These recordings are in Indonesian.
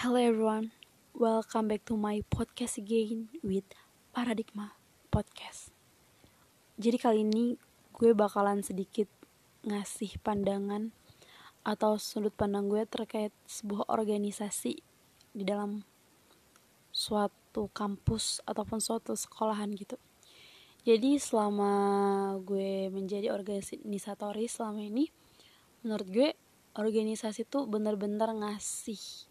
Hello everyone, welcome back to my podcast again with Paradigma Podcast. Jadi kali ini gue bakalan sedikit ngasih pandangan atau sudut pandang gue terkait sebuah organisasi di dalam suatu kampus ataupun suatu sekolahan gitu. Jadi selama gue menjadi organisatoris selama ini, menurut gue organisasi tuh bener-bener ngasih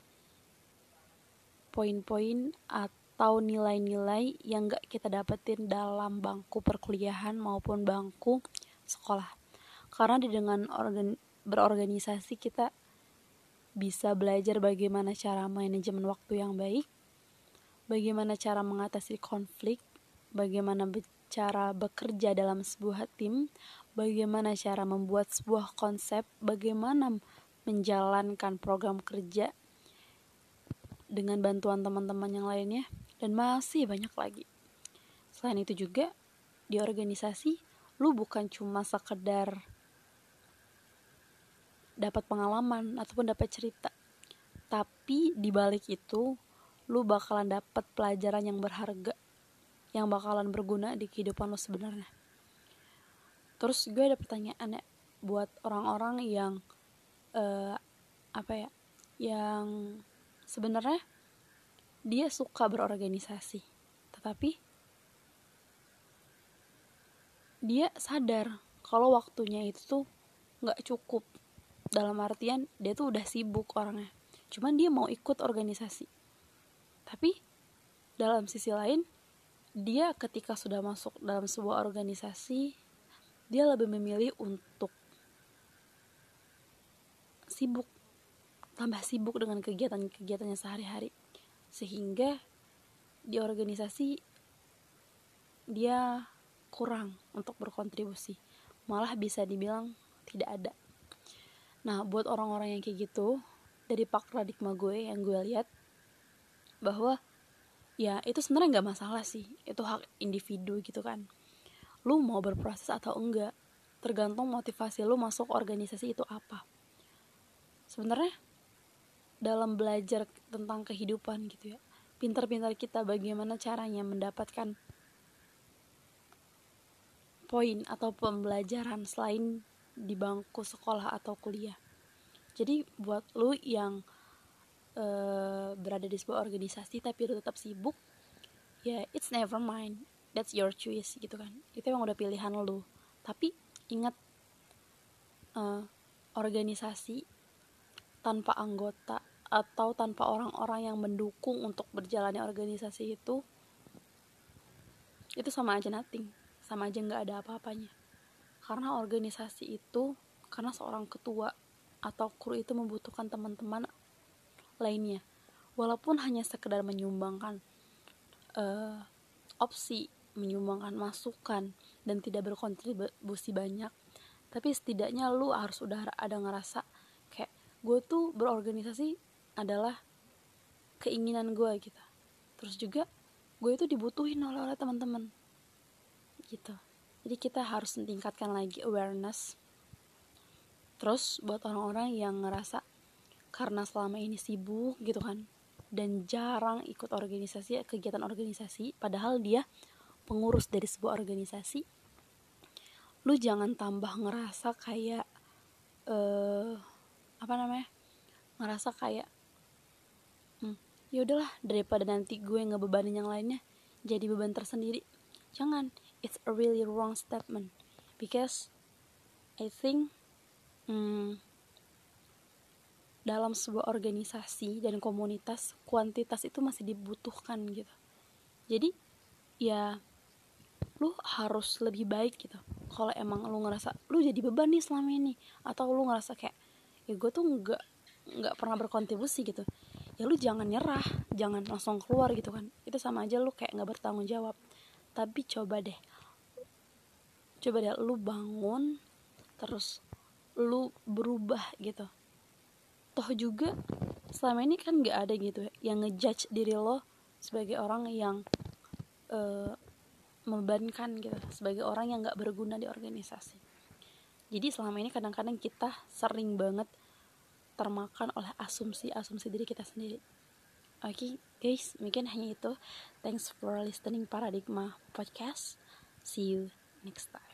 poin-poin atau nilai-nilai yang gak kita dapetin dalam bangku perkuliahan maupun bangku sekolah. Karena dengan organ, berorganisasi kita bisa belajar bagaimana cara manajemen waktu yang baik, bagaimana cara mengatasi konflik, bagaimana cara bekerja dalam sebuah tim, bagaimana cara membuat sebuah konsep, bagaimana menjalankan program kerja dengan bantuan teman-teman yang lainnya dan masih banyak lagi. Selain itu juga di organisasi lu bukan cuma sekedar dapat pengalaman ataupun dapat cerita. Tapi di balik itu lu bakalan dapat pelajaran yang berharga yang bakalan berguna di kehidupan lu sebenarnya. Terus gue ada pertanyaan ya buat orang-orang yang uh, apa ya yang sebenarnya dia suka berorganisasi tetapi dia sadar kalau waktunya itu tuh nggak cukup. Dalam artian dia tuh udah sibuk orangnya. Cuman dia mau ikut organisasi. Tapi dalam sisi lain dia ketika sudah masuk dalam sebuah organisasi dia lebih memilih untuk sibuk tambah sibuk dengan kegiatan-kegiatannya sehari-hari. Sehingga di organisasi dia kurang untuk berkontribusi. Malah bisa dibilang tidak ada. Nah buat orang-orang yang kayak gitu dari pak paradigma gue yang gue lihat bahwa ya itu sebenarnya nggak masalah sih. Itu hak individu gitu kan. Lu mau berproses atau enggak tergantung motivasi lu masuk organisasi itu apa. Sebenarnya dalam belajar tentang kehidupan gitu ya. Pintar-pintar kita bagaimana caranya mendapatkan poin atau pembelajaran selain di bangku sekolah atau kuliah. Jadi buat lu yang uh, berada di sebuah organisasi tapi lu tetap sibuk ya it's never mind. That's your choice gitu kan. Itu emang udah pilihan lu. Tapi ingat uh, organisasi tanpa anggota atau tanpa orang-orang yang mendukung untuk berjalannya organisasi itu itu sama aja nothing. Sama aja nggak ada apa-apanya. Karena organisasi itu karena seorang ketua atau kru itu membutuhkan teman-teman lainnya. Walaupun hanya sekedar menyumbangkan uh, opsi menyumbangkan masukan dan tidak berkontribusi banyak tapi setidaknya lu harus udah ada ngerasa kayak gue tuh berorganisasi adalah keinginan gue gitu. Terus juga gue itu dibutuhin oleh oleh teman-teman. Gitu. Jadi kita harus meningkatkan lagi awareness. Terus buat orang-orang yang ngerasa karena selama ini sibuk gitu kan dan jarang ikut organisasi kegiatan organisasi padahal dia pengurus dari sebuah organisasi lu jangan tambah ngerasa kayak uh, apa namanya ngerasa kayak ya udahlah daripada nanti gue ngebebanin yang lainnya jadi beban tersendiri. Jangan it's a really wrong statement. Because I think hmm, dalam sebuah organisasi dan komunitas kuantitas itu masih dibutuhkan gitu. Jadi ya lu harus lebih baik gitu. Kalau emang lu ngerasa lu jadi beban nih selama ini atau lu ngerasa kayak ya gue tuh nggak nggak pernah berkontribusi gitu ya lu jangan nyerah jangan langsung keluar gitu kan. Itu sama aja lu kayak nggak bertanggung jawab. Tapi coba deh coba deh lu bangun terus lu berubah gitu. Toh juga selama ini kan nggak ada gitu ya yang ngejudge diri lo sebagai orang yang uh, membebankan gitu sebagai orang yang nggak berguna di organisasi. Jadi selama ini kadang-kadang kita sering banget termakan oleh asumsi-asumsi diri kita sendiri. Oke okay, guys mungkin hanya itu. Thanks for listening paradigma podcast. See you next time